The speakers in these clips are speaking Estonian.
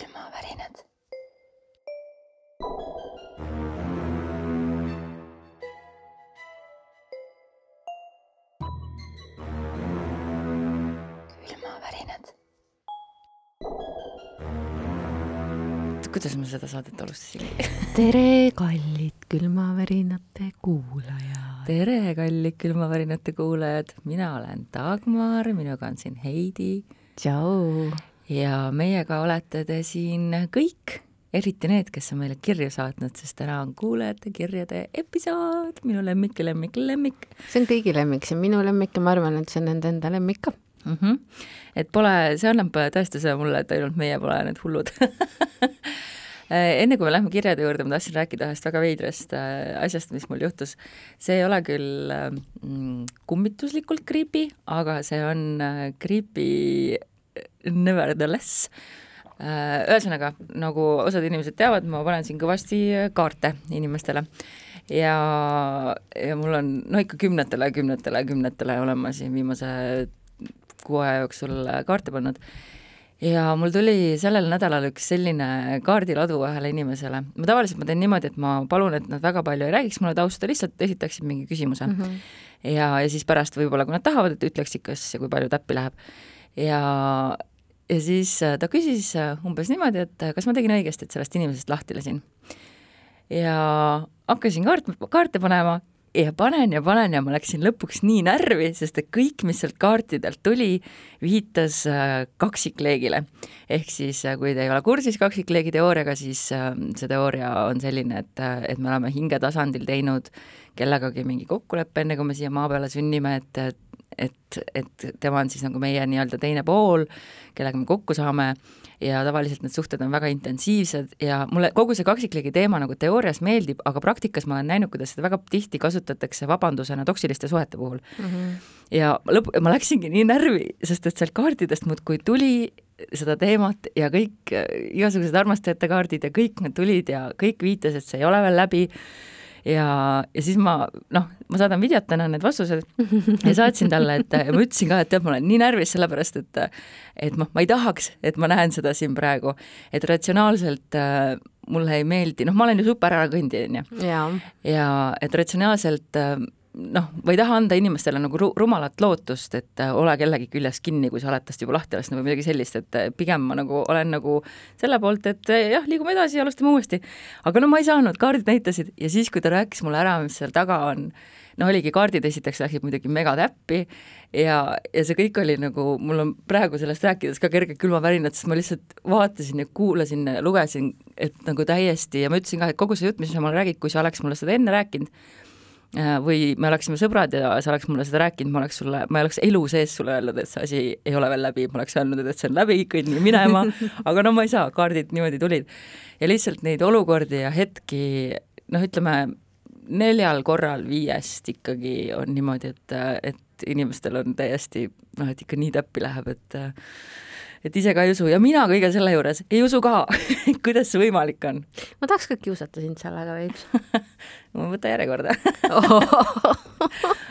külmavärinad. külmavärinad. kuidas me seda saadet alustasime? tere, kallid külmavärinate kuulajad. tere, kallid külmavärinate kuulajad, mina olen Dagmar, minuga on siin Heidi tšau. Ja meiega olete te siin kõik, eriti need, kes on meile kirju saatnud, sest täna on kuulajate kirjade episood, minu lemmik ja lemmik, lemmik see on kõigi lemmik, see on minu lemmik ja ma arvan, et see on nende enda lemmik ka mm. -hmm. et pole, see annab tõestuse mulle, et ainult meie pole need hullud enne kui me läheme kirjade juurde, ma tahtsin rääkida ühest väga veidrast äh, asjast, mis mul juhtus. see ei ole küll mm, kummituslikult creepy, aga see on äh, creepy nevertheless. Äh, ühesõnaga, nagu osad inimesed teavad, ma panen siin kõvasti kaarte inimestele ja, ja mul on no ikka kümnetele, kümnetele, kümnetele olen ma siin viimase kuu aja jooksul kaarte pannud ja mul tuli sellel nädalal üks selline kaardiladu ühele inimesele. ma tavaliselt ma teen niimoodi, et ma palun, et nad väga palju ei räägiks mulle tausta, lihtsalt esitaksid mingi küsimuse mm. -hmm. ja, ja siis pärast võib-olla, kui nad tahavad, et ütleksid, kas ja kui palju täppi läheb. ja, ja siis ta küsis umbes niimoodi, et kas ma tegin õigesti, et sellest inimesest lahti lasin. ja hakkasin kaart, kaarte panema ja panen ja panen ja ma läksin lõpuks nii närvi, sest et kõik, mis sealt kaartidelt tuli, viitas äh, kaksikleegile. ehk siis, äh, kui te ei ole kursis kaksikleegi teooriaga, siis äh, see teooria on selline, et, et me oleme hingetasandil teinud kellegagi mingi kokkuleppe, enne kui me siia maa peale sünnime, et et, et tema on siis nagu meie nii-öelda teine pool, kellega me kokku saame ja tavaliselt need suhted on väga intensiivsed ja mulle kogu see kaksikliigi teema nagu teoorias meeldib, aga praktikas ma olen näinud, kuidas seda väga tihti kasutatakse vabandusena toksiliste suhete puhul mm. -hmm. ja lõpp, ma läksingi nii närvi, sest et sealt kaartidest muudkui tuli seda teemat ja kõik igasugused armastajate kaardid ja kõik need tulid ja kõik viitas, et see ei ole veel läbi ja, ja siis ma noh, ma saadan videot täna need vastused ja saatsin talle, et ma ütlesin ka, et tead, ma olen nii närvis sellepärast, et et noh, ma ei tahaks, et ma näen seda siin praegu, et ratsionaalselt äh, mulle ei meeldi, noh, ma olen ju super ärakõndija, on ju. ja et ratsionaalselt äh, noh, ma ei taha anda inimestele nagu ru-, rumalat lootust, et äh, ole kellegi küljes kinni, kui sa oled tast juba lahti lasknud või midagi sellist, et äh, pigem ma nagu olen nagu selle poolt, et äh, jah, liigume edasi ja alustame uuesti. aga no ma ei saanud, kaardid näitasid ja siis, kui ta rääkis mulle ära, mis seal taga on, no oligi, kaardid esiteks läksid muidugi megatäppi ja, ja see kõik oli nagu, mul on praegu sellest rääkides ka kerge külmavärinad, sest ma lihtsalt vaatasin ja kuulasin, lugesin, et nagu täiesti ja ma ütlesin ka, et kogu see jutt, mis sa mulle räägid, kui sa oleks mulle seda enne rääkinud, või me oleksime sõbrad ja sa oleks mulle seda rääkinud, ma oleks sulle, ma ei oleks elu sees sulle öelnud, et see asi ei ole veel läbi, ma oleks öelnud, et see on läbi, kõnni minema, aga no ma ei saa, kaardid niimoodi tulid. ja lihtsalt neid olukordi ja hetki, noh, ütleme neljal korral viiest ikkagi on niimoodi, et, et inimestel on täiesti noh, et ikka nii täppi läheb, et et ise ka ei usu ja mina kõige selle juures ei usu ka kuidas see võimalik on? ma tahaks ka kiusata sind sellega veits ma võta järjekorda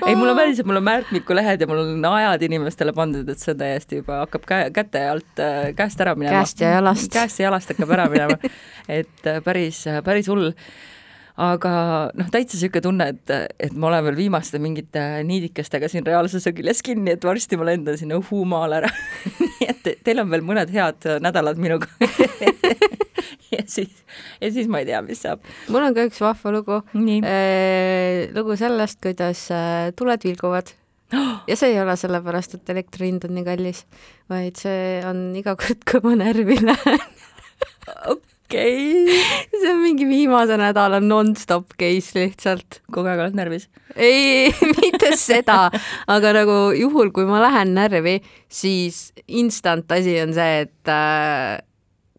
ei, mul on päriselt, mul on märkmiku lehed ja mul on ajad inimestele pandud, et see on täiesti juba hakkab käe, käte alt äh, käest ära minema. käest ja jalast. käest ja jalast hakkab ära minema et äh, päris, päris hull aga noh, täitsa niisugune tunne, et, et ma olen veel viimaste mingite niidikestega siin reaalsuse küljes kinni, et varsti ma lendan sinna õhumaale ära. Nii et teil on veel mõned head nädalad minuga. Ja siis, ja siis ma ei tea, mis saab. mul on ka üks vahva lugu. Äh, lugu sellest, kuidas äh, tuled vilguvad. Ja see ei ole sellepärast, et elektri hind on nii kallis, vaid see on iga kord, kui ma närvi lähen okei okay. see on mingi viimase nädala nonstop case lihtsalt. kogu aeg oled närvis? ei, mitte seda, aga nagu juhul, kui ma lähen närvi, siis instant asi on see, et äh,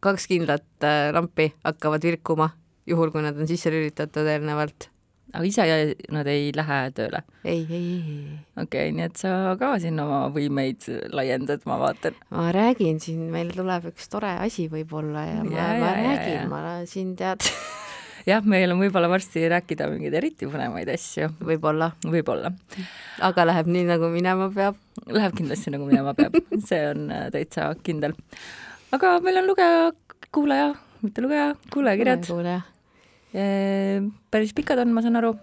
kaks kindlat äh, lampi hakkavad virkuma, juhul kui nad on sisse lülitatud eelnevalt aga ise nad ei lähe tööle? ei, ei, ei. okei okay,, nii et sa ka siin oma võimeid laiendad, ma vaatan. ma räägin siin, meil tuleb üks tore asi võib-olla ja ma, ja, ma ja, räägin, ma siin tead jah, meil on võib-olla varsti rääkida mingeid eriti põnevaid asju. võib-olla. võib-olla. aga läheb nii, nagu minema peab? Läheb kindlasti nagu minema peab, see on äh, täitsa kindel. aga meil on lugeja kuulaja, mitte lugeja, kuulajakirjad. kuulaja. Päris pikad on, ma saan aru.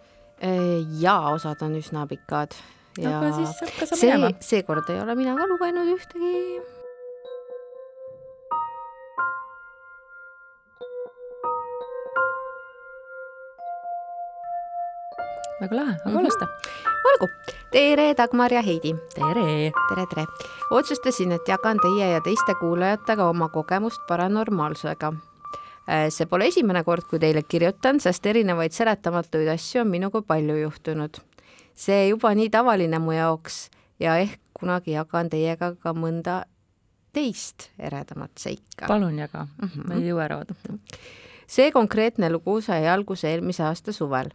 ja osad on üsna pikad ja aga siis hakka sa see minema., seekord ei ole mina ka lugenud ühtegi. väga lahe, aga Mhm. alusta. olgu, tere, Dagmar ja Heidi. tere. tere, tere. otsustasin, et jagan teie ja teiste kuulajatega oma kogemust paranormaalsusega. See pole esimene kord, kui teile kirjutan, sest erinevaid seletamatuid asju on minuga palju juhtunud. see juba nii tavaline mu jaoks ja ehk kunagi jagan teiega ka mõnda teist eredamat seika. palun jaga, Mhm. ma ei jõua ära oodata. see konkreetne lugu sai alguse eelmise aasta suvel.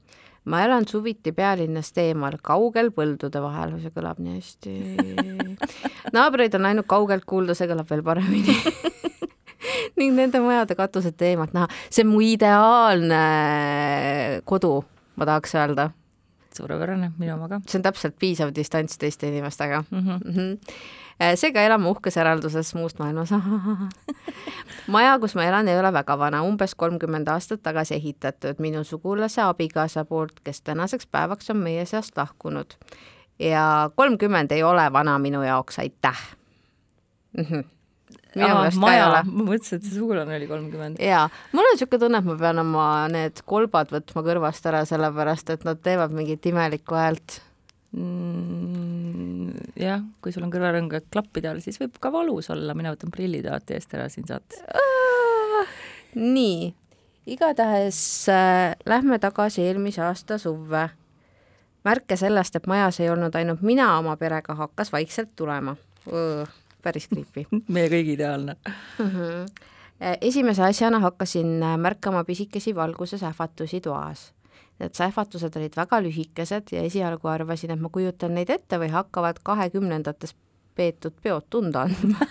ma elan suviti pealinnast eemal, kaugel põldude vahel, see kõlab nii hästi. naabreid on ainult kaugelt kuulda, see kõlab veel paremini. ning nende majade katusete eemalt näha, see on mu ideaalne kodu, ma tahaks öelda, suurepärane, minu oma ka see on täpselt piisav distants teiste inimestega mm. -hmm. mm. -hmm. seega elame uhkes eralduses muust maailmas. maja, kus ma elan, ei ole väga vana, umbes kolmkümmend aastat tagasi ehitatud minu sugulase abikaasa poolt, kes tänaseks päevaks on meie seast lahkunud. ja kolmkümmend ei ole vana minu jaoks, aitäh mm. -hmm. Ei ole. ma mõtlesin, et see sugulane oli kolmkümmend. jaa, mul on niisugune tunne, et ma pean oma need kolbad võtma kõrvast ära, sellepärast et nad teevad mingit imelikku häält Mm, jah, kui sul on kõrvarõngad klappide all, siis võib ka valus olla, mina võtan prillid alati eest ära siin saates. nii, igatahes äh, lähme tagasi eelmise aasta suvve. märke sellest, et majas ei olnud ainult mina oma perega, hakkas vaikselt tulema. Päris creepy meie kõigi ideaalne. mm. -hmm. esimese asjana hakkasin äh, märkama pisikesi valguses ähvatusi toas. Need sähvatused olid väga lühikesed ja esialgu arvasin, et ma kujutan neid ette või hakkavad kahekümnendates peetud peod tunda andma.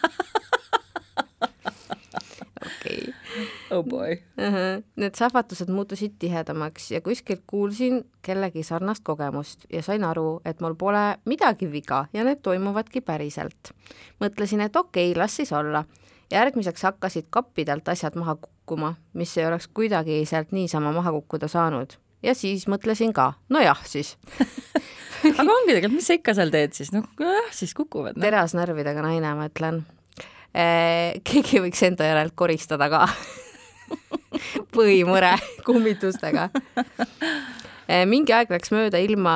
okei. oh boy. Need sähvatused muutusid tihedamaks ja kuskilt kuulsin kellegi sarnast kogemust ja sain aru, et mul pole midagi viga ja need toimuvadki päriselt. mõtlesin, et okei okay,, las siis olla. järgmiseks hakkasid kappidelt asjad maha kukkuma, mis ei oleks kuidagi sealt niisama maha kukkuda saanud. ja siis mõtlesin ka, nojah siis aga ongi tegelikult, mis sa ikka seal teed siis, noh jah, siis kukuvad no.. terasnärvidega naine, ma ütlen. Keegi võiks enda järelt koristada ka põhimõre kummitustega eh,. mingi aeg läks mööda ilma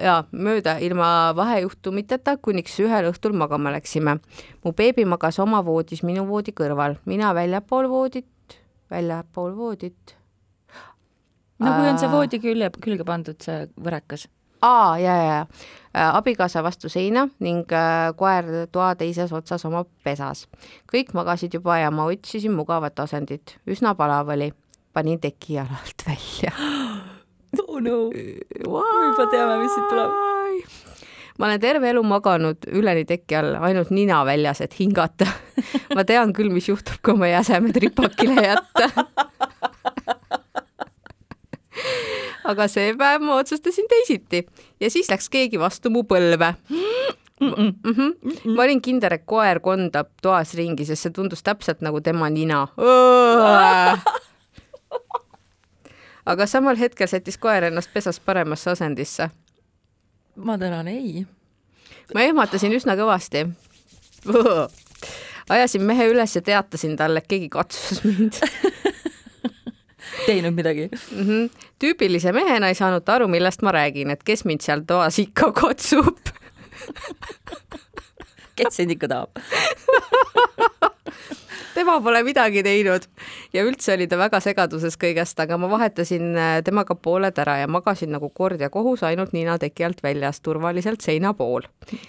ja mööda ilma vahejuhtumiteta, kuniks ühel õhtul magama läksime. mu beebi magas oma voodis minu voodi kõrval, mina väljapool voodit, väljapool voodit. no kui on see voodi külje, külge pandud see võrekas. aa, ja, ja, ja abikaasa vastu seina ning äh, koer toa teises otsas oma pesas. kõik magasid juba ja ma otsisin mugavat asendit, üsna palav oli. panin teki jalalt välja. oh no, me juba teame, mis siit tuleb. ma olen terve elu maganud üleni teki all, ainult nina väljas, et hingata. ma tean küll, mis juhtub, kui oma jäsemed ripakile jätta. aga see päev ma otsustasin teisiti ja siis läks keegi vastu mu põlve. Mm -hmm. ma olin kindel, et koer kondab toas ringi, sest see tundus täpselt nagu tema nina. aga samal hetkel sättis koer ennast pesas paremasse asendisse ma tänan, ei. ma ehmatasin üsna kõvasti. ajasin mehe üles ja teatasin talle, et keegi katsus mind teinud midagi. mm. -hmm. tüüpilise mehena ei saanud ta aru, millest ma räägin, et kes mind seal toas ikka katsub. kes sind ikka tahab? tema pole midagi teinud ja üldse oli ta väga segaduses kõigest, aga ma vahetasin äh, temaga pooled ära ja magasin nagu kord ja kohus ainult nina teki alt väljas turvaliselt seina pool.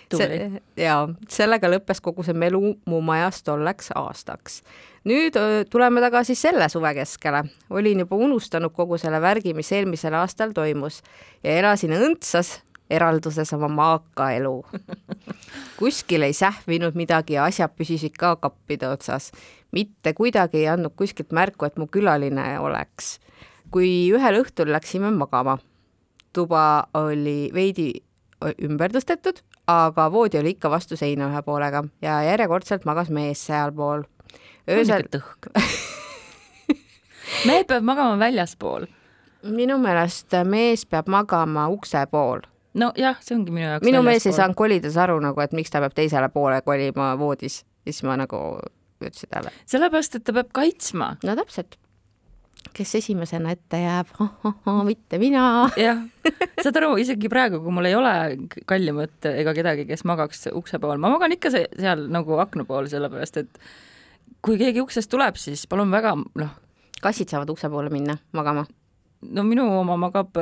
tubli. ja sellega lõppes kogu see melu mu majas tolleks aastaks. nüüd tuleme tagasi selle suve keskele. olin juba unustanud kogu selle värgi, mis eelmisel aastal toimus ja elasin õndsas eralduses oma maaka elu. kuskil ei sähvinud midagi ja asjad püsisid ka kappide otsas. Mitte kuidagi ei andnud kuskilt märku, et mu külaline oleks. kui ühel õhtul läksime magama, tuba oli veidi ümber tõstetud, aga voodi oli ikka vastu seina ühe poolega ja järjekordselt magas mees sealpool. öösel, tõhk. mehed peavad magama väljaspool. minu meelest mees peab magama ukse pool. nojah, see ongi minu jaoks minu mees ei saanud kolides aru nagu, et miks ta peab teisele poole kolima voodis, siis ma nagu ütlesin talle, sellepärast, et ta peab kaitsma. no täpselt, kes esimesena ette jääb, mitte mina. jah, saad aru, isegi praegu, kui mul ei ole kallimat ega kedagi, kes magaks ukse pool, ma magan ikka se- seal nagu akna pool, sellepärast et kui keegi uksest tuleb, siis palun väga, noh, kassid saavad ukse poole minna magama. No minu oma magab,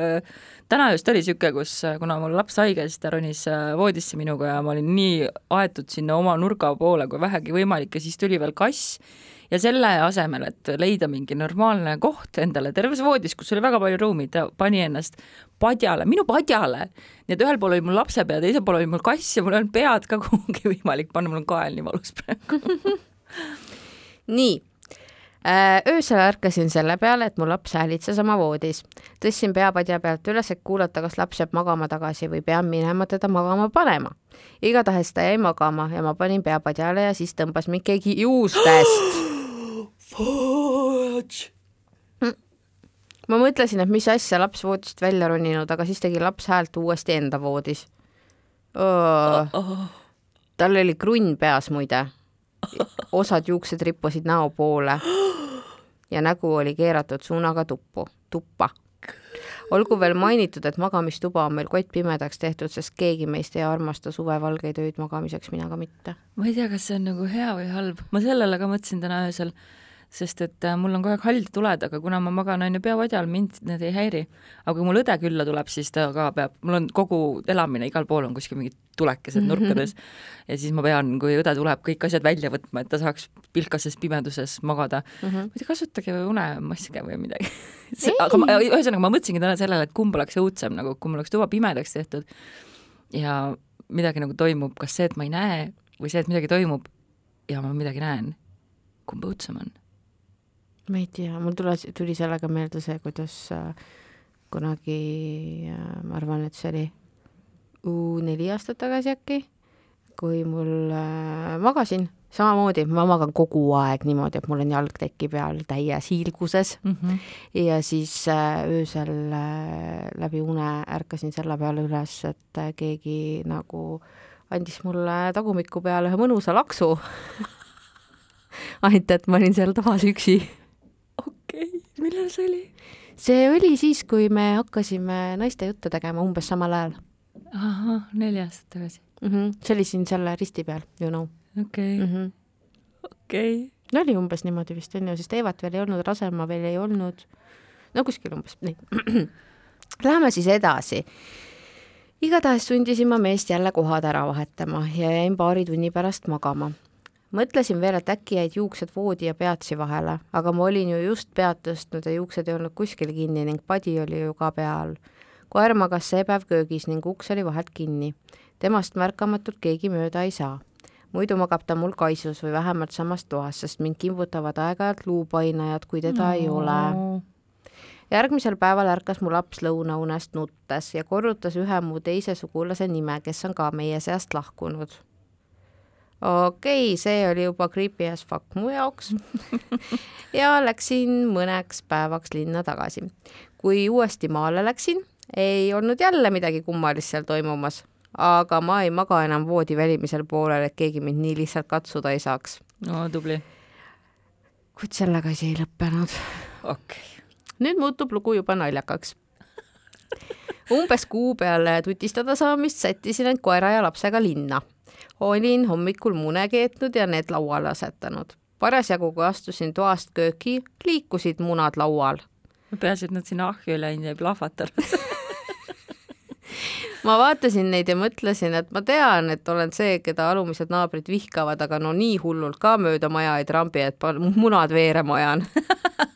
täna just oli niisugune, kus äh, kuna mul laps haige, siis ta ronis äh, voodisse minuga ja ma olin nii aetud sinna oma nurga poole kui vähegi võimalik ja siis tuli veel kass ja selle asemel, et leida mingi normaalne koht endale terves voodis, kus oli väga palju ruumi, ta pani ennast padjale, minu padjale. nii et ühel pool oli mul lapsepea, teisel pool oli mul kass ja mul ei olnud pead ka kuhugi võimalik panna, mul on kael nii valus praegu. nii, öösel ärkasin selle peale, et mu laps häälitses oma voodis. tõstsin pea padja pealt üles, et kuulata, kas laps jääb magama tagasi või pean minema teda magama panema. igatahes ta jäi magama ja ma panin pea padjale ja siis tõmbas mind keegi juustest. ma mõtlesin, et mis asja laps voodist välja roninud, aga siis tegi laps häält uuesti enda voodis. tal oli krunn peas muide. osad juuksed rippusid näo poole ja nägu oli keeratud suunaga tuppu, tuppa. olgu veel mainitud, et magamistuba on meil kottpimedaks tehtud, sest keegi meist ei armasta suvevalgeid öid magamiseks, mina ka mitte. ma ei tea, kas see on nagu hea või halb, ma sellele ka mõtlesin täna öösel, sest et äh, mul on kogu aeg hall tuled, aga kuna ma magan on ju peapadjal, mind need ei häiri. aga kui mul õde külla tuleb, siis ta ka peab, mul on kogu elamine igal pool on kuskil mingid tulekesed nurkades ja siis ma pean, kui õde tuleb, kõik asjad välja võtma, et ta saaks pilkases pimeduses magada mm. -hmm. ma ei tea, kasutage unemaske või midagi. aga ma, ühesõnaga ma mõtlesingi täna sellele, et kumb oleks õudsem nagu, kui mul oleks tuba pimedaks tehtud ja midagi nagu toimub, kas see, et ma ei näe või see, et midagi toimub ja ma midagi näen, kumb õudsem on? Ma ei tea, mul tules, tuli sellega meelde see, kuidas äh, kunagi äh,, ma arvan, et see oli neli aastat tagasi äkki, kui mul äh, magasin, samamoodi ma magan kogu aeg niimoodi, et mul on jalg teki peal täies hiilguses mm. -hmm. ja siis äh, öösel äh, läbi une ärkasin selle peale üles, et äh, keegi nagu andis mulle tagumiku peale ühe mõnusa laksu. ainult, et ma olin seal toas üksi millal see oli? see oli siis, kui me hakkasime naiste jutte tegema umbes samal ajal ahah, neli aastat tagasi, mm. -hmm. see oli siin selle risti peal, you know okei -hmm. okei. no oli umbes niimoodi vist onju, sest Eevat veel ei olnud, Rasemaa veel ei olnud. no kuskil umbes, nii. Läheme siis edasi. igatahes sundisin ma meest jälle kohad ära vahetama ja jäin paari tunni pärast magama mõtlesin veel, et äkki jäid juuksed voodi ja peatsi vahele, aga ma olin ju just pead tõstnud ja juuksed ei olnud kuskil kinni ning padi oli ju ka pea all. koer magas see päev köögis ning uks oli vahelt kinni. temast märkamatult keegi mööda ei saa. muidu magab ta mul kaisus või vähemalt samas toas, sest mind kimbutavad aeg-ajalt luupainajad, kui teda no. ei ole. järgmisel päeval ärkas mu laps lõunaunest nuttes ja korrutas ühe mu teise sugulase nime, kes on ka meie seast lahkunud okei okay,, see oli juba creepy as fuck mu jaoks ja läksin mõneks päevaks linna tagasi. kui uuesti maale läksin, ei olnud jälle midagi kummalist seal toimumas, aga ma ei maga enam voodi välimisel poolel, et keegi mind nii lihtsalt katsuda ei saaks. no tubli, kuid sellega asi ei lõppenud. okei okay.. nüüd muutub lugu juba naljakaks. umbes kuu peale tutistada saamist sättisin end koera ja lapsega linna olin hommikul mune keetnud ja need lauale asetanud. parasjagu, kui astusin toast kööki, liikusid munad laual. peaasi, et nad sinna ahju ei läinud ja ei plahvatanud. ma vaatasin neid ja mõtlesin, et ma tean, et olen see, keda alumised naabrid vihkavad, aga no nii hullult ka mööda maja ei trambi, et munad veerema ajan.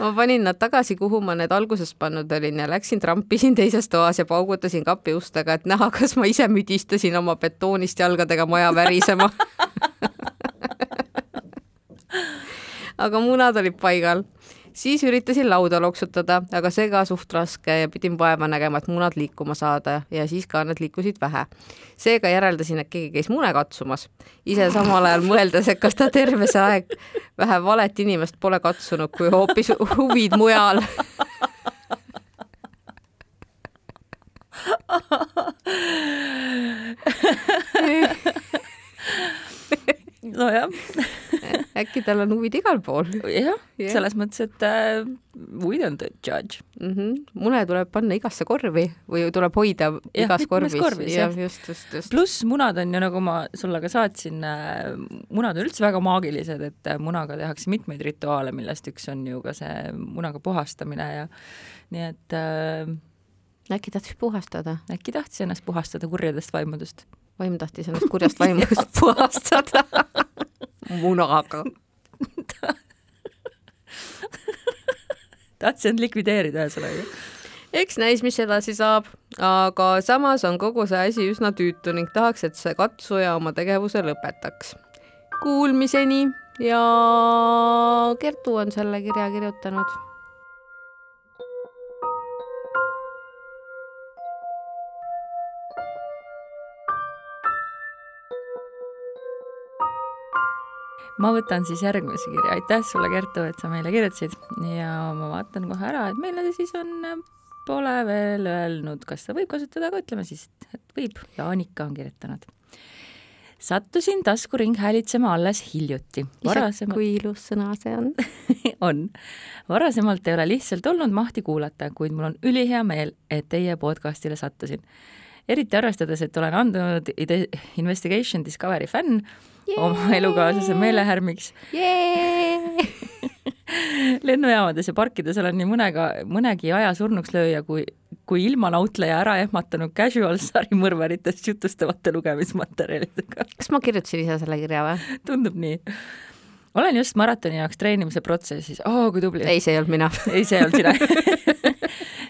ma panin nad tagasi, kuhu ma need alguses pannud olin ja läksin trampisin teises toas ja paugutasin kapi ustega, et näha, kas ma ise müdistasin oma betoonist jalgadega maja värisema. aga munad olid paigal siis üritasin lauda loksutada, aga see ka suht raske ja pidin vaeva nägema, et munad liikuma saada ja siis ka need liikusid vähe. seega järeldasin, et keegi käis mune katsumas. ise samal ajal mõeldes, et kas ta terve see aeg vähe valet inimest pole katsunud, kui hoopis huvid mujal nojah, äkki tal on huvid igal pool jah Jah. selles mõttes, et äh, we don't judge. mm. -hmm. mune tuleb panna igasse korvi või tuleb hoida Jah, igas korvis, korvis, jah. just, just, just. pluss munad on ju, nagu ma sulle ka saatsin, munad on üldse väga maagilised, et äh, munaga tehakse mitmeid rituaale, millest üks on ju ka see munaga puhastamine ja nii et äh, äkki tahtis puhastada, äkki tahtis ennast puhastada kurjadest vaimudest. Vaim tahtis ennast kurjast vaimust puhastada munaga. tahtis end likvideerida ühesõnaga. eks näis, mis edasi saab, aga samas on kogu see asi üsna tüütu ning tahaks, et see katsuja oma tegevuse lõpetaks. Kuulmiseni ja Kertu on selle kirja kirjutanud ma võtan siis järgmise kirja, aitäh sulle, Kertu, et sa meile kirjutasid ja ma vaatan kohe ära, et meile siis on, pole veel öelnud, kas ta võib kasutada, aga ütleme siis, et võib. Jaanika on kirjutanud. sattusin taskuringhäälitsema alles hiljuti. Varasemalt... kui ilus sõna see on on. varasemalt ei ole lihtsalt olnud mahti kuulata, kuid mul on ülihea meel, et teie podcastile sattusin. eriti arvestades, et olen andunud Investigation Discovery fänn oma elukaaslase meelehärmiks lennujaamades ja parkides olen nii mõnega, mõnegi aja surnuks lööja kui, kui ilmanautleja ära ehmatanud casual sarimõrvaritest jutustavate lugemismaterjalidega. kas ma kirjutasin ise selle kirja või? tundub nii. olen just maratoni jaoks treenimise protsessis, oo kui tubli. ei, see ei olnud mina ei, see ei olnud sina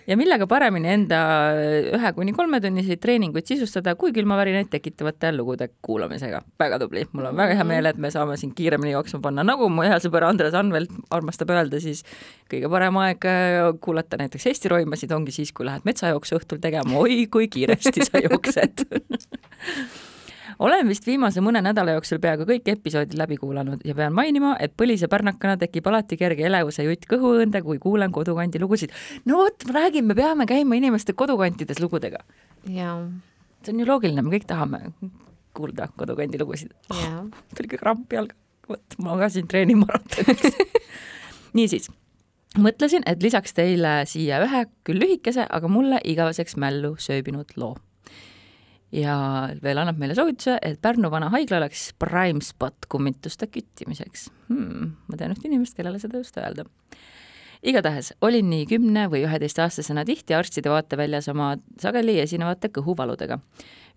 ja millega paremini enda ühe kuni kolmetunniseid treeninguid sisustada, kui külmavärinaid tekitavate lugude kuulamisega. väga tubli, mul on väga hea meel, et me saame sind kiiremini jooksma panna, nagu mu hea sõber Andres Anvelt armastab öelda, siis kõige parem aeg äh, kuulata näiteks Eesti roimasid ongi siis, kui lähed metsajooksu õhtul tegema, oi kui kiiresti sa jooksed olen vist viimase mõne nädala jooksul peaaegu kõik episoodid läbi kuulanud ja pean mainima, et põlise pärnakana tekib alati kerge elevuse jutt kõhuõõnde, kui kuulen kodukandi lugusid. no vot, ma räägin, me peame käima inimeste kodukantides lugudega. jaa. see on ju loogiline, me kõik tahame kuulda kodukandi lugusid oh,. tuli ka kramp jalga, vot ma ka siin treenin maratoniks niisiis mõtlesin, et lisaks teile siia ühe küll lühikese, aga mulle igaveseks mällu sööbinud loo ja veel annab meile soovituse, et Pärnu vana haigla oleks prime spot kummituste küttimiseks hmm,. ma tean ühte inimest, kellele seda just öelda. igatahes olin nii kümne või üheteistaastasena tihti arstide vaateväljas oma sageli esinevate kõhuvaludega.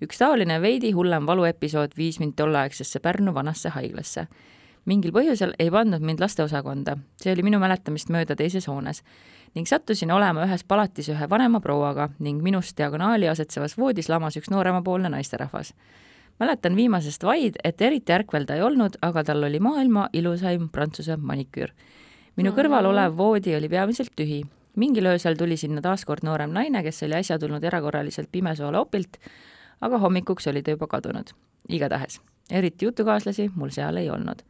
üks taoline veidi hullem valuepisood viis mind tolleaegsesse Pärnu vanasse haiglasse. Mingil põhjusel ei pandud mind lasteosakonda, see oli minu mäletamist mööda teises hoones ning sattusin olema ühes palatis ühe vanema prouaga ning minust diagonaali asetsevas voodis lamas üks nooremapoolne naisterahvas. mäletan viimasest vaid, et eriti ärkvel ta ei olnud, aga tal oli maailma ilusaim prantsuse maniküür. minu kõrval olev voodi oli peamiselt tühi. mingil öösel tuli sinna taaskord noorem naine, kes oli äsja tulnud erakorraliselt Pimesoole opilt, aga hommikuks oli ta juba kadunud. igatahes, eriti jutukaaslasi mul seal ei olnud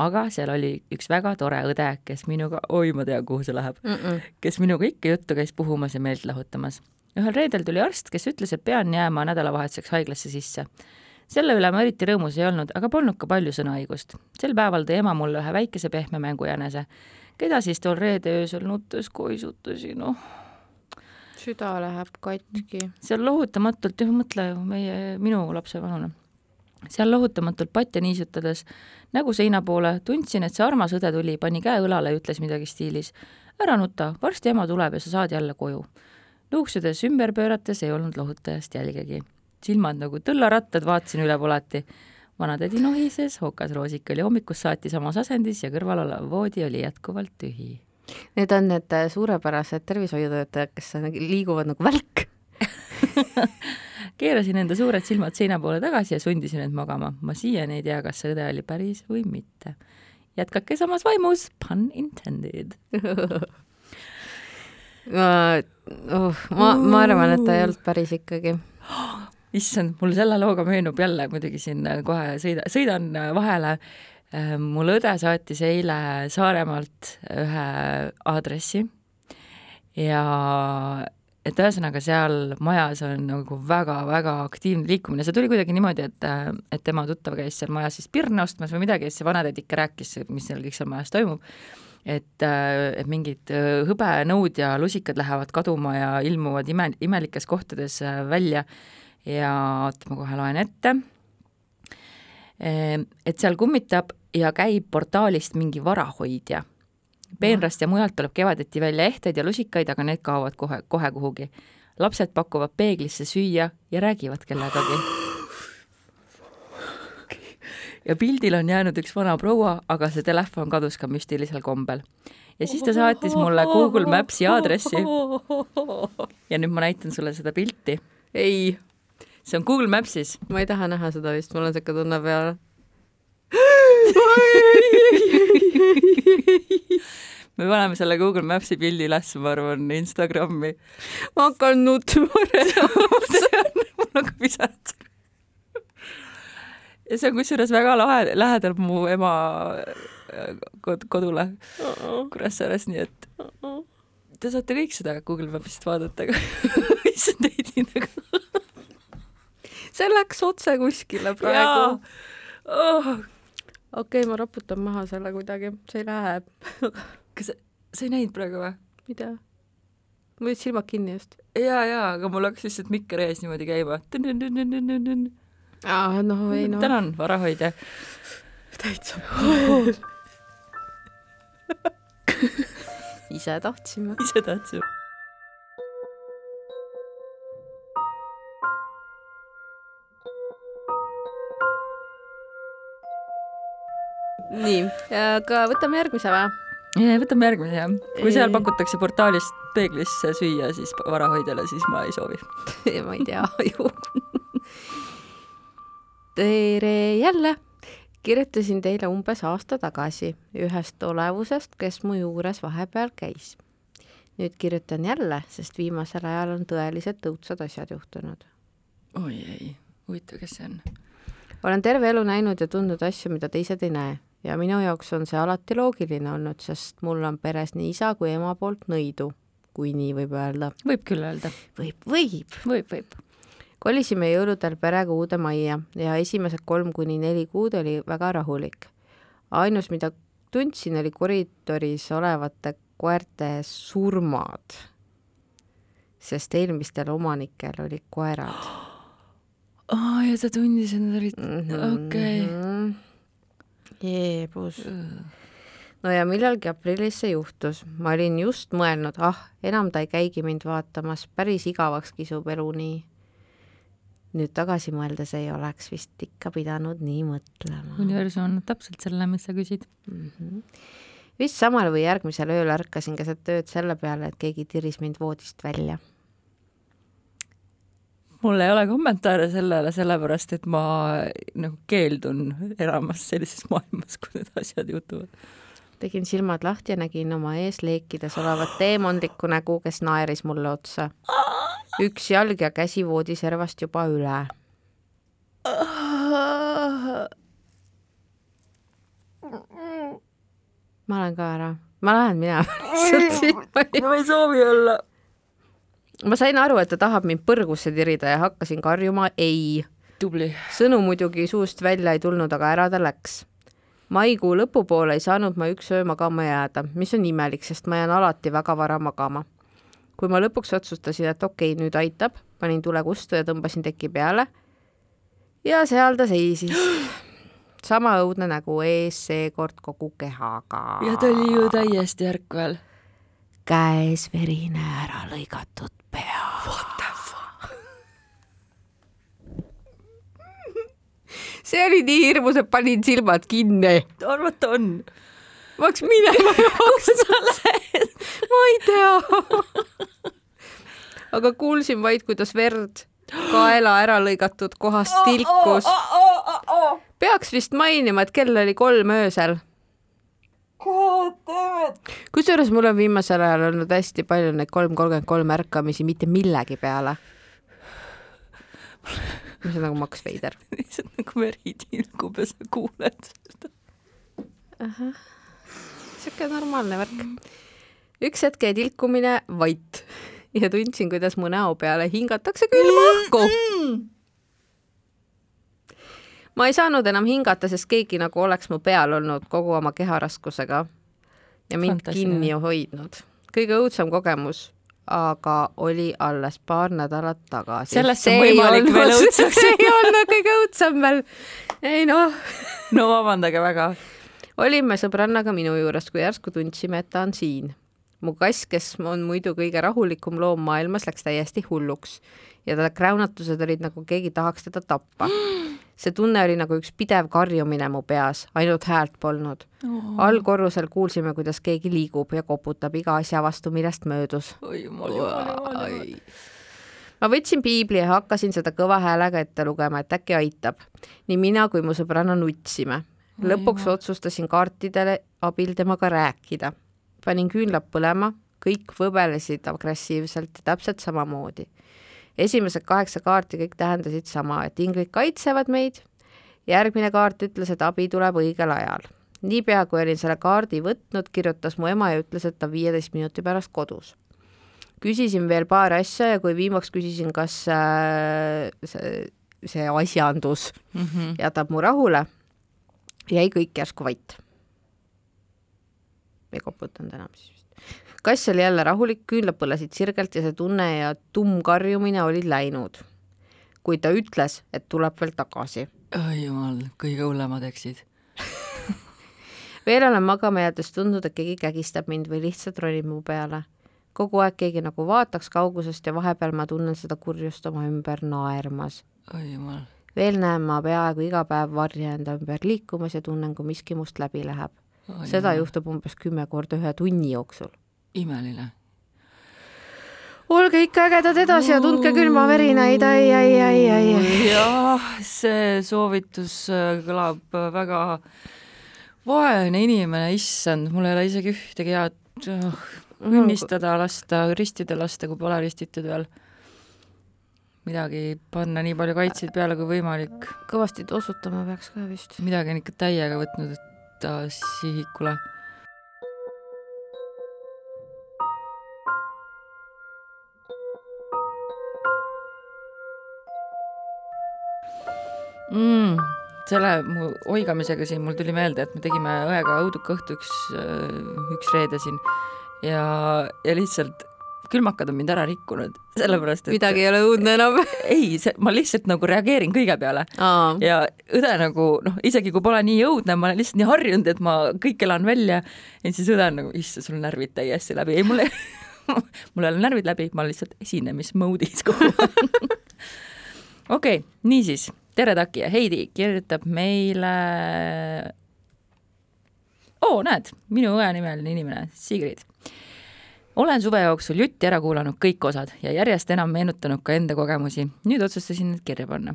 aga seal oli üks väga tore õde, kes minuga, oi, ma tean, kuhu see läheb mm, -mm. kes minuga ikka juttu käis puhumas ja meelt lahutamas. ühel reedel tuli arst, kes ütles, et pean jääma nädalavahetuseks haiglasse sisse. selle üle ma eriti rõõmus ei olnud, aga polnud ka palju sõnaõigust. sel päeval tõi ema mulle ühe väikese pehme mängujänese, keda siis tol reede öösel nuttes koisutasin, oh süda läheb katki. seal lohutamatult, jah, mõtle meie, minu lapse vanune seal lohutamatult patja niisutades nägu seina poole, tundsin, et see armas õde tuli, pani käe õlale ja ütles midagi stiilis ära nuta, varsti ema tuleb ja sa saad jälle koju. luuksudes ümber pöörates ei olnud lohutajast jälgegi. silmad nagu tõllarattad, vaatasin üle polati. vanatädi nohises, okasroosik oli hommikust saati samas asendis ja kõrval olev voodi oli jätkuvalt tühi. Need on need suurepärased tervishoiutöötajad, kes liiguvad nagu välk keerasin enda suured silmad seina poole tagasi ja sundisin end magama. ma siiani ei tea, kas see õde oli päris või mitte. jätkake samas vaimus, pun intended ma, oh, ma, ma arvan, et ta ei olnud päris ikkagi. issand, mul selle looga meenub jälle muidugi siin kohe sõida, sõidan vahele. mul õde saatis eile Saaremaalt ühe aadressi ja et ühesõnaga seal majas on nagu väga-väga aktiivne liikumine, see tuli kuidagi niimoodi, et, et tema tuttav käis seal majas siis pirne ostmas või midagi ja siis see vanatädi ikka rääkis, mis seal kõik seal majas toimub et, et mingid hõbenõud ja lusikad lähevad kaduma ja ilmuvad ime, imelikes kohtades välja ja oota, ma kohe loen ette. et seal kummitab ja käib portaalist mingi varahoidja. Peenrast ja mujalt tuleb kevadeti välja ehteid ja lusikaid, aga need kaovad kohe, kohe kuhugi. lapsed pakuvad peeglisse süüa ja räägivad kellegagi ja pildil on jäänud üks vana proua, aga see telefon kadus ka müstilisel kombel. ja siis ta saatis mulle Google Maps'i aadressi. ja nüüd ma näitan sulle seda pilti. ei. see on Google Maps'is. ma ei taha näha seda vist, mul on siuke tunne peal me paneme selle Google Maps'i pildi üles, ma arvan, Instagrami. ma hakkan nutma mul on ka pisarad ja see on kusjuures väga lahe, lähedal mu ema äh, kod-, kodule uh -uh. Kuressaares, nii et uh -uh. te saate kõik seda Google Mapsist vaadata, aga issand ei tea nagu. see läks otse kuskile praegu. Oh. Okei okay,, ma raputan maha selle kuidagi, see ei lähe kas sa, ei näinud praegu või? tea. mul olid silmad kinni just. ja, ja, aga mul hakkas lihtsalt mikker ees niimoodi käima aa, no ei no. tänan, varahoidja. täitsa ise tahtsime. ise tahtsime. Nii, aga võtame järgmise või? võtame järgmise jah. kui seal pakutakse portaalist peeglisse süüa, siis varahoidjale, siis ma ei soovi ma ei tea ju tere jälle! kirjutasin teile umbes aasta tagasi ühest olevusest, kes mu juures vahepeal käis. nüüd kirjutan jälle, sest viimasel ajal on tõeliselt õudsad asjad juhtunud. oi ei, huvitav, kes see on? olen terve elu näinud ja tundnud asju, mida teised ei näe ja minu jaoks on see alati loogiline olnud, sest mul on peres nii isa kui ema poolt nõidu, kui nii võib öelda. võib küll öelda. võib, võib. võib, võib kolisime jõuludel perega uude majja ja esimesed kolm kuni neli kuud oli väga rahulik. ainus, mida tundsin, oli koridoris olevate koerte surmad, sest eelmistel omanikel olid koerad. aa, ja sa tundis, et nad olid mm -hmm., okei okay.. Jeebus no ja millalgi aprillis see juhtus, ma olin just mõelnud, ah, enam ta ei käigi mind vaatamas, päris igavaks kisub elu nii nüüd tagasi mõeldes ei oleks vist ikka pidanud nii mõtlema. universum annab täpselt selle, mis sa küsid mm. -hmm. vist samal või järgmisel ööl ärkasin keset ööd selle peale, et keegi tiris mind voodist välja. Mul ei ole kommentaare sellele, sellepärast et ma nagu keeldun elamast sellises maailmas, kus need asjad juhtuvad tegin silmad lahti ja nägin oma ees leekides olevat teemantlikku nägu, kes naeris mulle otsa üks jalg ja käsi voodiservast juba üle. ma olen ka ära, ma lähen minema ma ei soovi olla. Ma sain aru, et ta tahab mind põrgusse tirida ja hakkasin karjuma ei. sõnu muidugi suust välja ei tulnud, aga ära ta läks maikuu lõpupoole ei saanud ma üks öö magama jääda, mis on imelik, sest ma jään alati väga vara magama kui ma lõpuks otsustasin, et okei okay,, nüüd aitab, panin tule kustu ja tõmbasin teki peale. ja seal ta seisis. sama õudne nägu ees, seekord kogu kehaga. ja ta oli ju täiesti ärkvel. käes verine ära lõigatud pea. What the fuck? see oli nii hirmus, et panin silmad kinni. arvata on ma hakkasin minema lähed? ma ei tea. aga kuulsin vaid, kuidas verd kaela ära lõigatud kohast tilkus. peaks vist mainima, et kell oli kolm öösel. Kusjuures mul on viimasel ajal olnud hästi palju neid kolm kolmkümmend kolm ärkamisi mitte millegi peale mis on nagu Max Veider. lihtsalt nagu veri tilgub ja sa kuuled seda. sihuke normaalne värk. üks hetk jäi tilkumine vait ja tundsin, kuidas mu näo peale hingatakse külma õhku. Ma ei saanud enam hingata, sest keegi nagu oleks mu peal olnud kogu oma keharaskusega ja mind Fantastiline. kinni hoidnud. kõige õudsem kogemus aga oli alles paar nädalat tagasi. Sellest on võimalik veel õudseks. see ei olnud kõige õudsem veel. ei noh, no vabandage väga. olime sõbrannaga minu juures, kui järsku tundsime, et ta on siin. mu kass, kes on muidu kõige rahulikum loom maailmas, läks täiesti hulluks ja ta kräunatused olid nagu keegi tahaks teda tappa. see tunne oli nagu üks pidev karjumine mu peas, ainult häält polnud oh.. allkorrusel kuulsime, kuidas keegi liigub ja koputab iga asja vastu, millest möödus. oi jumal, jumal, jumal, jumal. ma võtsin piibli ja hakkasin seda kõva häälega ette lugema, et äkki aitab. nii mina kui mu sõbranna nutsime. lõpuks otsustasin kaartidele abil temaga rääkida. panin küünlad põlema, kõik võbelesid agressiivselt ja täpselt samamoodi. Esimesed kaheksa kaarti kõik tähendasid sama, et inglid kaitsevad meid. järgmine kaart ütles, et abi tuleb õigel ajal. niipea, kui olin selle kaardi võtnud, kirjutas mu ema ja ütles, et ta viieteist minuti pärast kodus küsisin veel paar asja ja kui viimaks küsisin, kas äh, see, see asjandus mm -hmm. jätab mu rahule, jäi kõik järsku vait. ei koputanud enam siis vist. Kass oli jälle rahulik, küünlad põlesid sirgelt ja see tunne ja tumm karjumine olid läinud. kuid ta ütles, et tuleb veel tagasi. oi jumal, kõige hullemad eksid. veel olen magama jäädes tundnud, et keegi kägistab mind või lihtsalt ronib mu peale kogu aeg keegi nagu vaataks kaugusest ja vahepeal ma tunnen seda kurjust oma ümber naermas. oi jumal. veel näen ma peaaegu iga päev varje enda ümber liikumas ja tunnen, kui miski must läbi läheb. seda juhtub umbes kümme korda ühe tunni jooksul. Imeline. olge ikka ägedad edasi ja tundke külmavärinaid, ai, ai, ai, ai, ai. jah, see soovitus äh, kõlab äh, väga vaene inimene, issand, mul ei ole isegi ühtegi head uh, õnnistada, lasta, ristida lasta, kui pole ristitud veel. midagi panna nii palju kaitseid peale kui võimalik. kõvasti tossutama peaks ka vist. midagi on ikka täiega võtnud ta sihikule. Mm, selle mu oigamisega siin mul tuli meelde, et me tegime õega õuduka õhtu üks, üks reede siin. Ja, ja lihtsalt külmakad on mind ära rikkunud, sellepärast et midagi ei ole õudne enam. Ei, see, ma lihtsalt nagu reageerin kõige peale. Aa. ja õde nagu noh, isegi kui pole nii õudne, ma olen lihtsalt nii harjunud, et ma kõik elan välja ja siis õde on nagu, issand, sul närvid täiesti läbi, ei mul ei mul ei ole närvid läbi, ma olen lihtsalt esinemismoodis kogu aeg. okei, niisiis, tere, Taki ja Heidi kirjutab meile. oo, näed, minu õe nimeline inimene, Sigrid olen suve jooksul jutti ära kuulanud kõik osad ja järjest enam meenutanud ka enda kogemusi. nüüd otsustasin need kirja panna.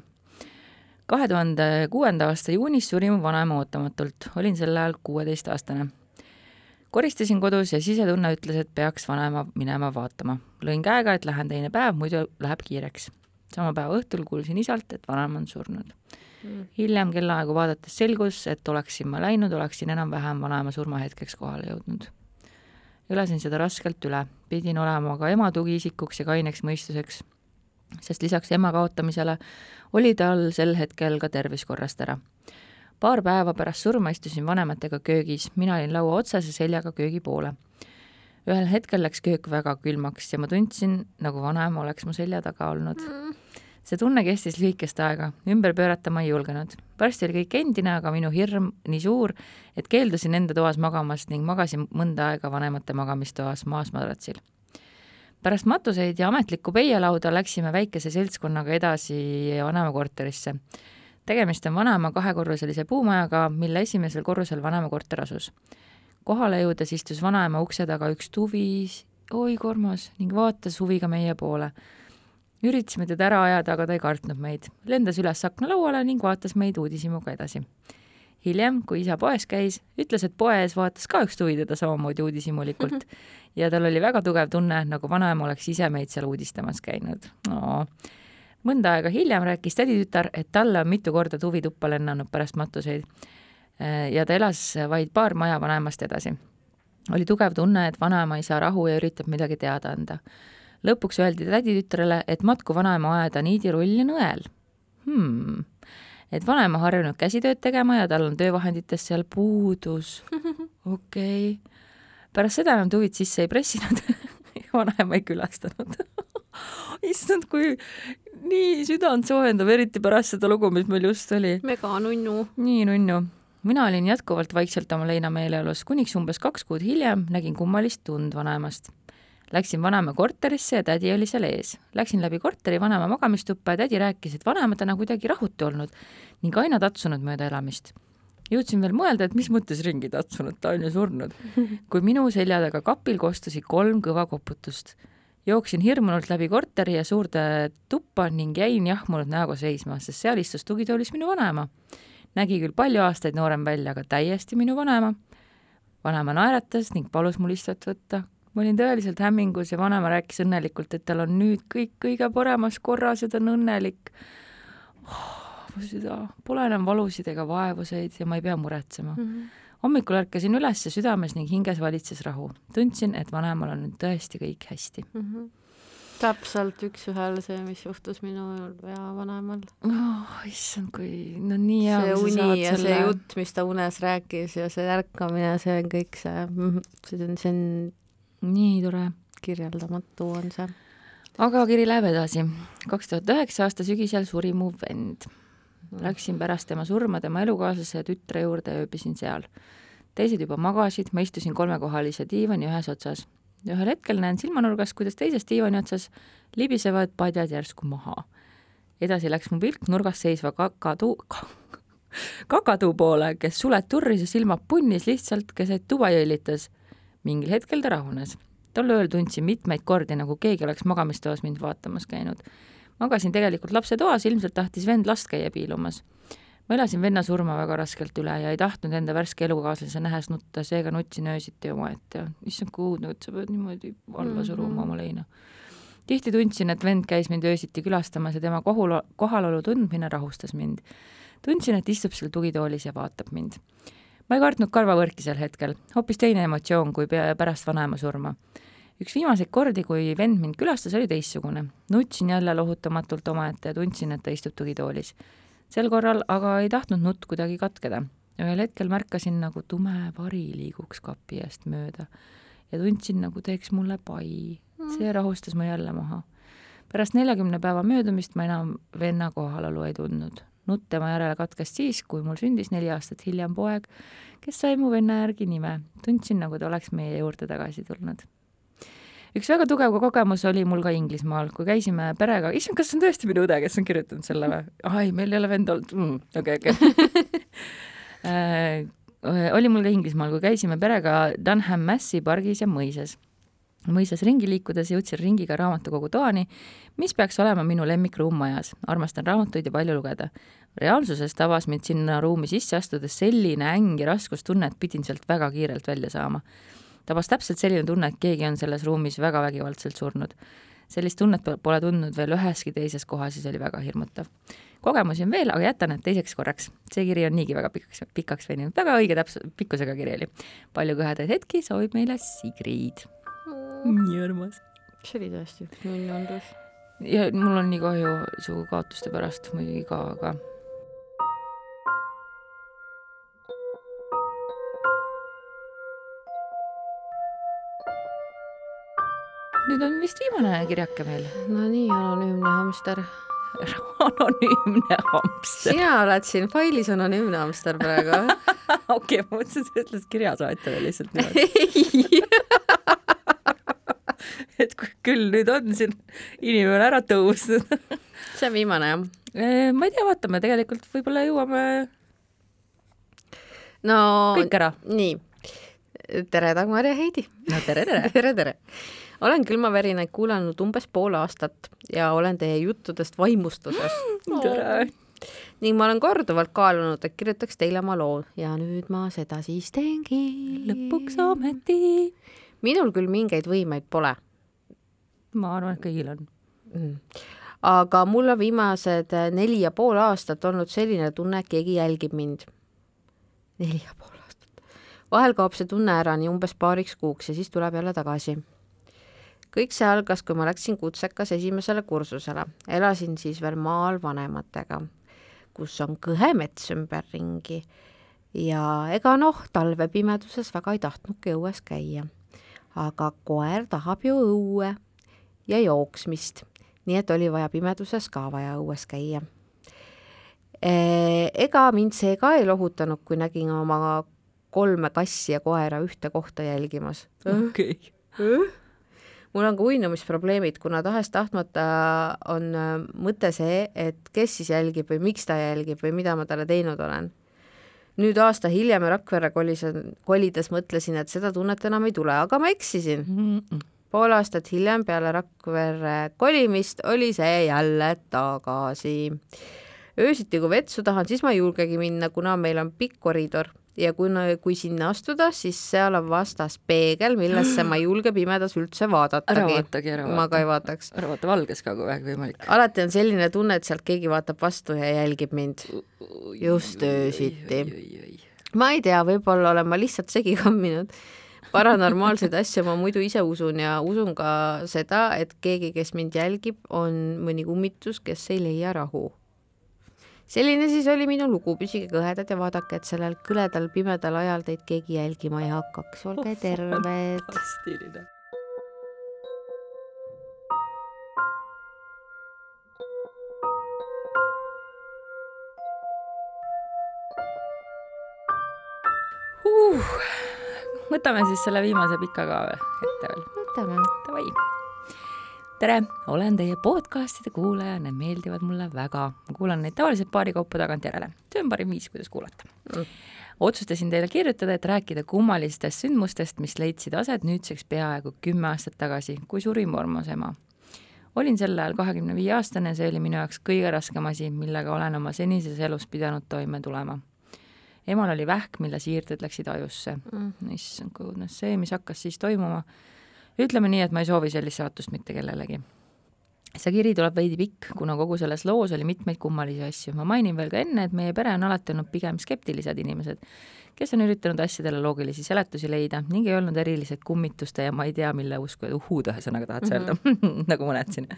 kahe tuhande kuuenda aasta juunis suri mu vanaema ootamatult, olin sel ajal kuueteistaastane. koristasin kodus ja sisetunne ütles, et peaks vanaema minema vaatama. lõin käega, et lähen teine päev, muidu läheb kiireks. Sama päeva õhtul kuulsin isalt, et vanaema on surnud. Mm.. hiljem kellaaegu vaadates selgus, et oleksin ma läinud, oleksin enam-vähem vanaema surmahetkeks kohale jõudnud. Elasin seda raskelt üle, pidin olema ka ema tugiisikuks ja kaineks mõistuseks, sest lisaks ema kaotamisele oli tal sel hetkel ka tervis korrast ära. paar päeva pärast surma istusin vanematega köögis, mina olin laua otsas ja seljaga köögi poole. ühel hetkel läks köök väga külmaks ja ma tundsin, nagu vanaema oleks mu selja taga olnud. Mm see tunne kestis lühikest aega, ümber pöörata ma ei julgenud. varsti oli kõik endine, aga minu hirm nii suur, et keeldusin enda toas magamast ning magasin mõnda aega vanemate magamistoas maasmadratsil. pärast matuseid ja ametlikku peielauda läksime väikese seltskonnaga edasi vanaema korterisse. tegemist on vanaema kahekorruselise puumajaga, mille esimesel korrusel vanaema korter asus. kohale jõudes istus vanaema ukse taga üks tuvi, oi kormas, ning vaatas huviga meie poole üritasime teda ära ajada, aga ta ei kartnud meid. lendas üles aknalauale ning vaatas meid uudishimuga edasi. hiljem, kui isa poes käis, ütles, et poes vaatas ka üks tuvi teda samamoodi uudishimulikult ja tal oli väga tugev tunne, nagu vanaema oleks ise meid seal uudistamas käinud no.. mõnda aega hiljem rääkis täditütar, et talle on mitu korda tuvi tuppa lennanud pärast matuseid. ja ta elas vaid paar maja vanaemast edasi. oli tugev tunne, et vanaema ei saa rahu ja üritab midagi teada anda. Lõpuks öeldi täditütrele, et matku vanaema aeda niidirull ja nõel hmm et vanaema harjunud käsitööd tegema ja tal on töövahenditest seal puudus. okei okay.. pärast seda enam tuvid sisse ei pressinud vanaema ei külastanud issand, kui nii südant soojendav, eriti pärast seda lugu, mis meil just oli. mega nunnu. nii nunnu. mina olin jätkuvalt vaikselt oma leina meeleolus, kuniks umbes kaks kuud hiljem nägin kummalist tund vanaemast Läksin vanaema korterisse ja tädi oli seal ees. Läksin läbi korteri vanaema magamistuppa ja tädi rääkis, et vanaema täna kuidagi rahutu olnud ning aina tatsunud mööda elamist. jõudsin veel mõelda, et mis mõttes ringi tatsunud, ta on ju surnud. kui minu selja taga kapil kostusid kolm kõva koputust. jooksin hirmunult läbi korteri ja suurde tuppa ning jäin jahmunud näoga seisma, sest seal istus tugitoolis minu vanaema. nägi küll palju aastaid noorem välja, aga täiesti minu vanaema. vanaema naeratas ning palus mul istet võtta ma olin tõeliselt hämmingus ja vanaema rääkis õnnelikult, et tal on nüüd kõik kõige paremas korras ja ta on õnnelik oh,. mu süda, pole enam valusid ega vaevuseid ja ma ei pea muretsema mm. -hmm. hommikul ärkasin üles südames ning hinges valitses rahu. tundsin, et vanemal on nüüd tõesti kõik hästi mm. -hmm täpselt üks-ühele see, mis juhtus minu ja vanaemal oh,. issand, kui no nii hea. see uni ja selle... see jutt, mis ta unes rääkis ja see ärkamine, see on kõik see, mhm, see on, see on nii tore. kirjeldamatu on see. aga kiri läheb edasi. kaks tuhat üheksa aasta sügisel suri mu vend. Läksin pärast tema surma tema elukaaslase ja tütre juurde ja ööbisin seal. teised juba magasid, ma istusin kolmekohalise diivani ühes otsas. ühel hetkel näen silmanurgas, kuidas teises diivani otsas libisevad padjad järsku maha. edasi läks mu pilk nurgas seisva kakadu kakaduu poole, kes sulet turris ja silmad punnis lihtsalt keset tuba jõllitas mingil hetkel ta rahunes. tol ööl tundsin mitmeid kordi, nagu keegi oleks magamistoas mind vaatamas käinud. magasin tegelikult lapsetoas, ilmselt tahtis vend last käia piilumas. ma elasin venna surma väga raskelt üle ja ei tahtnud enda värske elukaaslase nähes nutta, seega nutsin öösiti omaette ja issand, kui õudne, et sa pead niimoodi alla suruma mm -hmm. oma leina tihti tundsin, et vend käis mind öösiti külastamas ja tema kohul, kohalolu tundmine rahustas mind. tundsin, et istub seal tugitoolis ja vaatab mind ma ei kartnud karvavõrki sel hetkel, hoopis teine emotsioon kui pärast vanaema surma. üks viimaseid kordi, kui vend mind külastas, oli teistsugune. nutsin jälle lohutamatult omaette ja tundsin, et ta istub tugitoolis. sel korral aga ei tahtnud nutt kuidagi katkeda. ühel hetkel märkasin, nagu tume vari liiguks kapi eest mööda ja tundsin, nagu teeks mulle pai. see rahustas mu jälle maha. pärast neljakümne päeva möödumist ma enam venna kohalolu ei tundnud nutt tema järele katkes siis, kui mul sündis neli aastat hiljem poeg, kes sai mu venna järgi nime. tundsin, nagu ta oleks meie juurde tagasi tulnud. üks väga tugev kogemus oli mul ka Inglismaal, kui käisime perega, issand, kas see on tõesti minu õde, kes on kirjutanud selle või? ai, meil ei ole venda olnud mm,, okei, okei. Äh, oli mul ka Inglismaal, kui käisime perega Dunham Massi pargis ja mõisas mõisas ringi liikudes jõudsin ringiga raamatukogu toani, mis peaks olema minu lemmikruum majas. armastan raamatuid ja palju lugeda. reaalsuses tabas mind sinna ruumi sisse astudes selline äng ja raskustunne, et pidin sealt väga kiirelt välja saama. tabas täpselt selline tunne, et keegi on selles ruumis väga vägivaldselt surnud. sellist tunnet pole tundnud veel üheski teises kohas ja see oli väga hirmutav. kogemusi on veel, aga jätan need teiseks korraks. see kiri on niigi väga pikaks, pikaks veninud, väga õige täpse pikkusega kiri oli. palju kõhedaid hetki soovib meile Sigrid nii armas. see oli tõesti nunn undus. ja mul on nii kahju su kaotuste pärast muidugi ka, aga nüüd on vist viimane kirjake meil. no nii, anonüümne hamster anonüümne hamster. sina oled siin failis anonüümne hamster praegu okei okay,, ma mõtlesin, et sa ütled kirjasaatjale lihtsalt niimoodi et küll nüüd on siin inimene ära tõusnud see on viimane jah? ma ei tea, vaatame, tegelikult võib-olla jõuame no kõik ära. nii, tere, Dagmar ja Heidi. no tere, tere tere, tere. olen külmavärinaid kuulanud umbes pool aastat ja olen teie juttudest vaimustuses tere ning ma olen korduvalt kaalunud, et kirjutaks teile oma loo ja nüüd ma seda siis teengi. lõpuks ometi. minul küll mingeid võimeid pole ma arvan, et kõigil on mm.. aga mul on viimased neli ja pool aastat olnud selline tunne, et keegi jälgib mind. neli ja pool aastat. vahel kaob see tunne ära nii umbes paariks kuuks ja siis tuleb jälle tagasi kõik see algas, kui ma läksin kutsekas esimesele kursusele, elasin siis veel maal vanematega, kus on kõhe mets ümberringi ja ega noh, talvepimeduses väga ei tahtnudki õues käia. aga koer tahab ju õue ja jooksmist, nii et oli vaja pimeduses ka vaja õues käia. E, ega mind see ka ei lohutanud, kui nägin oma kolme kassi ja koera ühte kohta jälgimas. okei okay mul on ka uinumisprobleemid, kuna tahes-tahtmata on äh, mõte see, et kes siis jälgib või miks ta jälgib või mida ma talle teinud olen. nüüd aasta hiljem Rakverre kolis, kolides mõtlesin, et seda tunnet enam ei tule, aga ma eksisin mm. -mm. Pool aastat hiljem peale Rakverre kolimist oli see jälle tagasi. öösiti, kui vetsu tahan, siis ma ei julgegi minna, kuna meil on pikk koridor ja kuna, kui sinna astuda, siis seal on vastas peegel, millesse ma ei julge pimedas üldse vaadatagi. ära vaatagi, ära vaata. ma ka ei vaataks. ära vaata valges ka, kui vähegi võimalik. alati on selline tunne, et sealt keegi vaatab vastu ja jälgib mind. just öösiti. ma ei tea, võib-olla olen ma lihtsalt segi kamminud paranormaalseid asju ma muidu ise usun ja usun ka seda, et keegi, kes mind jälgib, on mõni kummitus, kes ei leia rahu selline siis oli minu lugu, püsige kõhedad ja vaadake, et sellel kõledal pimedal ajal teid keegi jälgima ei hakkaks, olge oh, terved. fantastiline. uh, võtame siis selle viimase pika ka ette veel. võtame. Davai. Tere, olen teie podcastide kuulaja, need meeldivad mulle väga. ma kuulan neid tavaliselt paari kaupa tagantjärele, see on parim viis, kuidas kuulata. Mm.. otsustasin teile kirjutada, et rääkida kummalistest sündmustest, mis leidsid aset nüüdseks peaaegu kümme aastat tagasi, kui suri Mormos ema. olin sel ajal kahekümne viie aastane, see oli minu jaoks kõige raskem asi, millega olen oma senises elus pidanud toime tulema emal oli vähk, mille siirded läksid ajusse mm.. issand, kuulnud, see, mis hakkas siis toimuma ütleme nii, et ma ei soovi sellist saatust mitte kellelegi. see kiri tuleb veidi pikk, kuna kogu selles loos oli mitmeid kummalisi asju. ma mainin veel ka enne, et meie pere on alati olnud pigem skeptilised inimesed, kes on üritanud asjadele loogilisi seletusi leida ning ei olnud erilised kummituste ja ma ei tea, mille usku, uhhuud ühesõnaga tahad sa öelda mm, -hmm. nagu mõned siin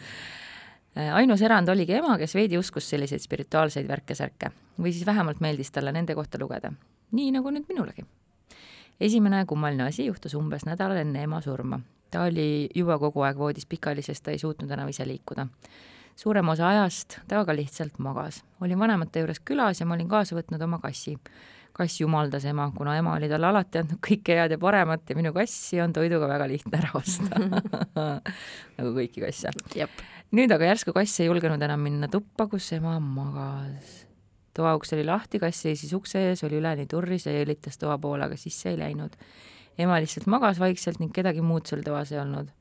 ainus erand oligi ema, kes veidi uskus selliseid spirituaalseid värke-särke või siis vähemalt meeldis talle nende kohta lugeda. nii nagu nüüd minulegi. esimene kummaline asi juhtus umbes nädal enne ema surma ta oli juba kogu aeg voodis pikali, sest ta ei suutnud enam ise liikuda. suurem osa ajast ta aga lihtsalt magas. olin vanemate juures külas ja ma olin kaasa võtnud oma kassi. Kass jumaldas ema, kuna ema oli talle alati andnud kõike head ja paremat ja minu kassi on toiduga väga lihtne ära osta. Nagu kõiki kasse. nüüd aga järsku kass ei julgenud enam minna tuppa, kus ema magas. Toauks oli lahti, kass seisis ukse ees, oli üleni turris ja jõlitas toa poole, aga sisse ei läinud. Ema lihtsalt magas vaikselt ning kedagi muud seal toas ei olnud.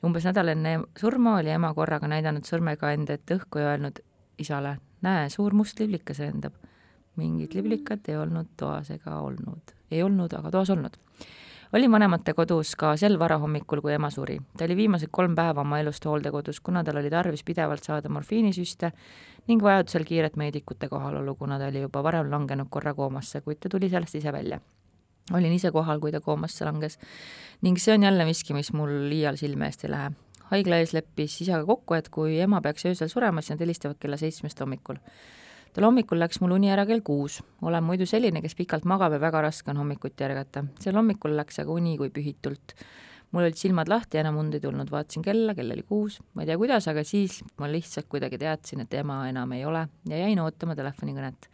umbes nädal enne surma oli ema korraga näidanud sõrmega enda ette õhku ja öelnud isale, näe, suur must liblikas lendab. mingit liblikat ei olnud toas ega olnud, ei olnud aga toas olnud olin vanemate kodus ka sel varahommikul, kui ema suri. ta oli viimased kolm päeva oma elust hooldekodus, kuna tal oli tarvis pidevalt saada morfiinisüste ning vajadusel kiiret meedikute kohalolu, kuna ta oli juba varem langenud korra koomasse, kuid ta tuli sellest ise välja. olin ise kohal, kui ta koomasse langes ning see on jälle miski, mis mul liial silme eest ei lähe. Haigla ees leppis isaga kokku, et kui ema peaks öösel surema, siis nad helistavad kella seitsmest hommikul tal hommikul läks mul uni ära kell kuus. olen muidu selline, kes pikalt magab ja väga raske on hommikuti ärgata. sel hommikul läks aga uni kui pühitult. mul olid silmad lahti enam und ei tulnud, vaatasin kella, kell oli kuus, ma ei tea, kuidas, aga siis ma lihtsalt kuidagi teadsin, et ema enam ei ole ja jäin ootama telefonikõnet.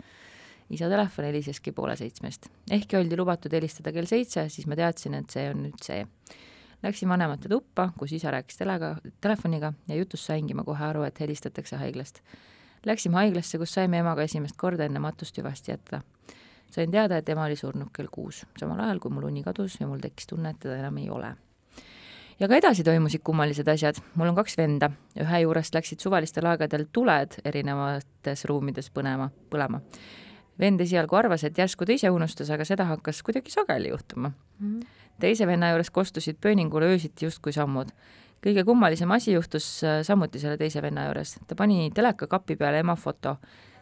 isa telefon heliseski poole seitsmest. ehkki oldi lubatud helistada kell seitse, siis ma teadsin, et see on nüüd see. Läksin vanemate tuppa, kus isa rääkis telega, telefoniga ja jutust saingi ma kohe aru, et helistatakse haiglast Läksime haiglasse, kus saime emaga esimest korda enne matust hüvasti jätta. sain teada, et ema oli surnud kell kuus, samal ajal kui mul uni kadus ja mul tekkis tunne, et teda enam ei ole. ja ka edasi toimusid kummalised asjad. mul on kaks venda, ühe juurest läksid suvalistel aegadel tuled erinevates ruumides põnema, põlema. vend esialgu arvas, et järsku ta ise unustas, aga seda hakkas kuidagi sageli juhtuma mm. -hmm. Teise venna juures kostusid pööningule öösiti justkui sammud. kõige kummalisem asi juhtus äh, samuti selle teise venna juures. ta pani telekakapi peale ema foto.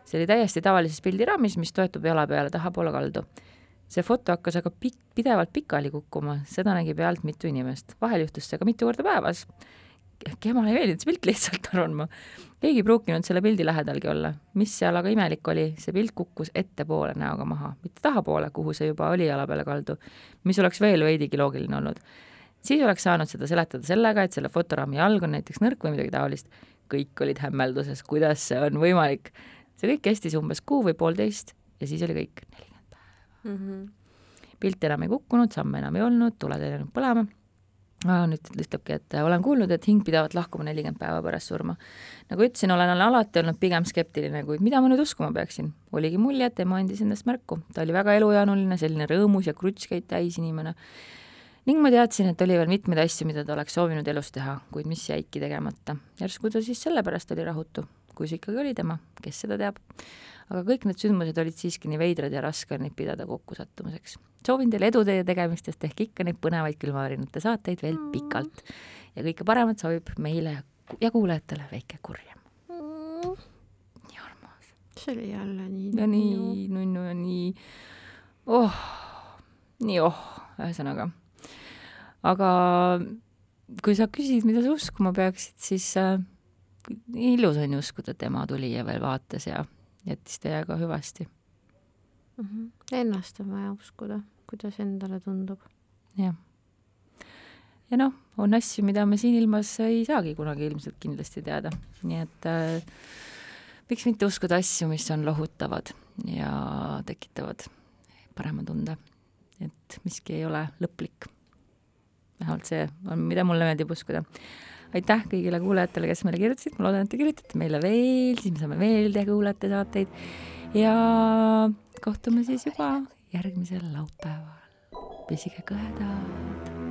see oli täiesti tavalises pildiraamis, mis toetub jala peale tahapoole kaldu see foto hakkas aga pikk, pidevalt pikali kukkuma, seda nägi pealt mitu inimest, vahel juhtus see ka mitu korda päevas. Äkki emale ei meeldinud see pilt lihtsalt, arvan ma. keegi ei pruukinud selle pildi lähedalgi olla. mis seal aga imelik oli, see pilt kukkus ettepoole näoga maha, mitte tahapoole, kuhu see juba oli jala peale kaldu, mis oleks veel veidigi loogiline olnud. siis oleks saanud seda seletada sellega, et selle fotoraami jalg on näiteks nõrk või midagi taolist. kõik olid hämmelduses, kuidas see on võimalik. see kõik kestis umbes kuu või poolteist ja siis oli kõik mm. -hmm. pilt enam ei kukkunud, samme enam ei olnud, tuled ei läinud põlema Ah, nüüd ütlebki, et olen kuulnud, et hing pidavat lahkuma nelikümmend päeva pärast surma. nagu ütlesin, olen alati olnud pigem skeptiline, kuid mida ma nüüd uskuma peaksin? oligi mulje, et ema andis endast märku. ta oli väga elujaanuline, selline rõõmus ja krutskeid täis inimene. ning ma teadsin, et oli veel mitmeid asju, mida ta oleks soovinud elus teha, kuid mis jäidki tegemata. järsku ta siis sellepärast oli rahutu, kui see ikkagi oli tema, kes seda teab aga kõik need sündmused olid siiski nii veidrad ja raske on neid pidada kokkusattumuseks. soovin teile edu teie tegemistes, tehke ikka neid põnevaid külmavärinate saateid veel mm. pikalt ja kõike paremat soovib meile ja kuulajatele väike kurjem mm.. nii armas. see oli jälle nii ja nii nunnu ja nii oh, nii oh, ühesõnaga. aga kui sa küsid, mida sa uskuma peaksid, siis äh, ilus on uskuda, et ema tuli ja veel vaatas ja jättis teiega hüvasti mm. -hmm. Ennast on vaja uskuda, kuidas endale tundub. jah. ja noh, on asju, mida me siin ilmas ei saagi kunagi ilmselt kindlasti teada, nii et äh, miks mitte uskuda asju, mis on lohutavad ja tekitavad parema tunde, et miski ei ole lõplik. vähemalt see on, mida mulle meeldib uskuda aitäh kõigile kuulajatele, kes meile kirjutasid, ma loodan, et te kirjutate meile veel, siis me saame veel teha kuulajate saateid ja kohtume siis juba järgmisel laupäeval. püsige kõhedad.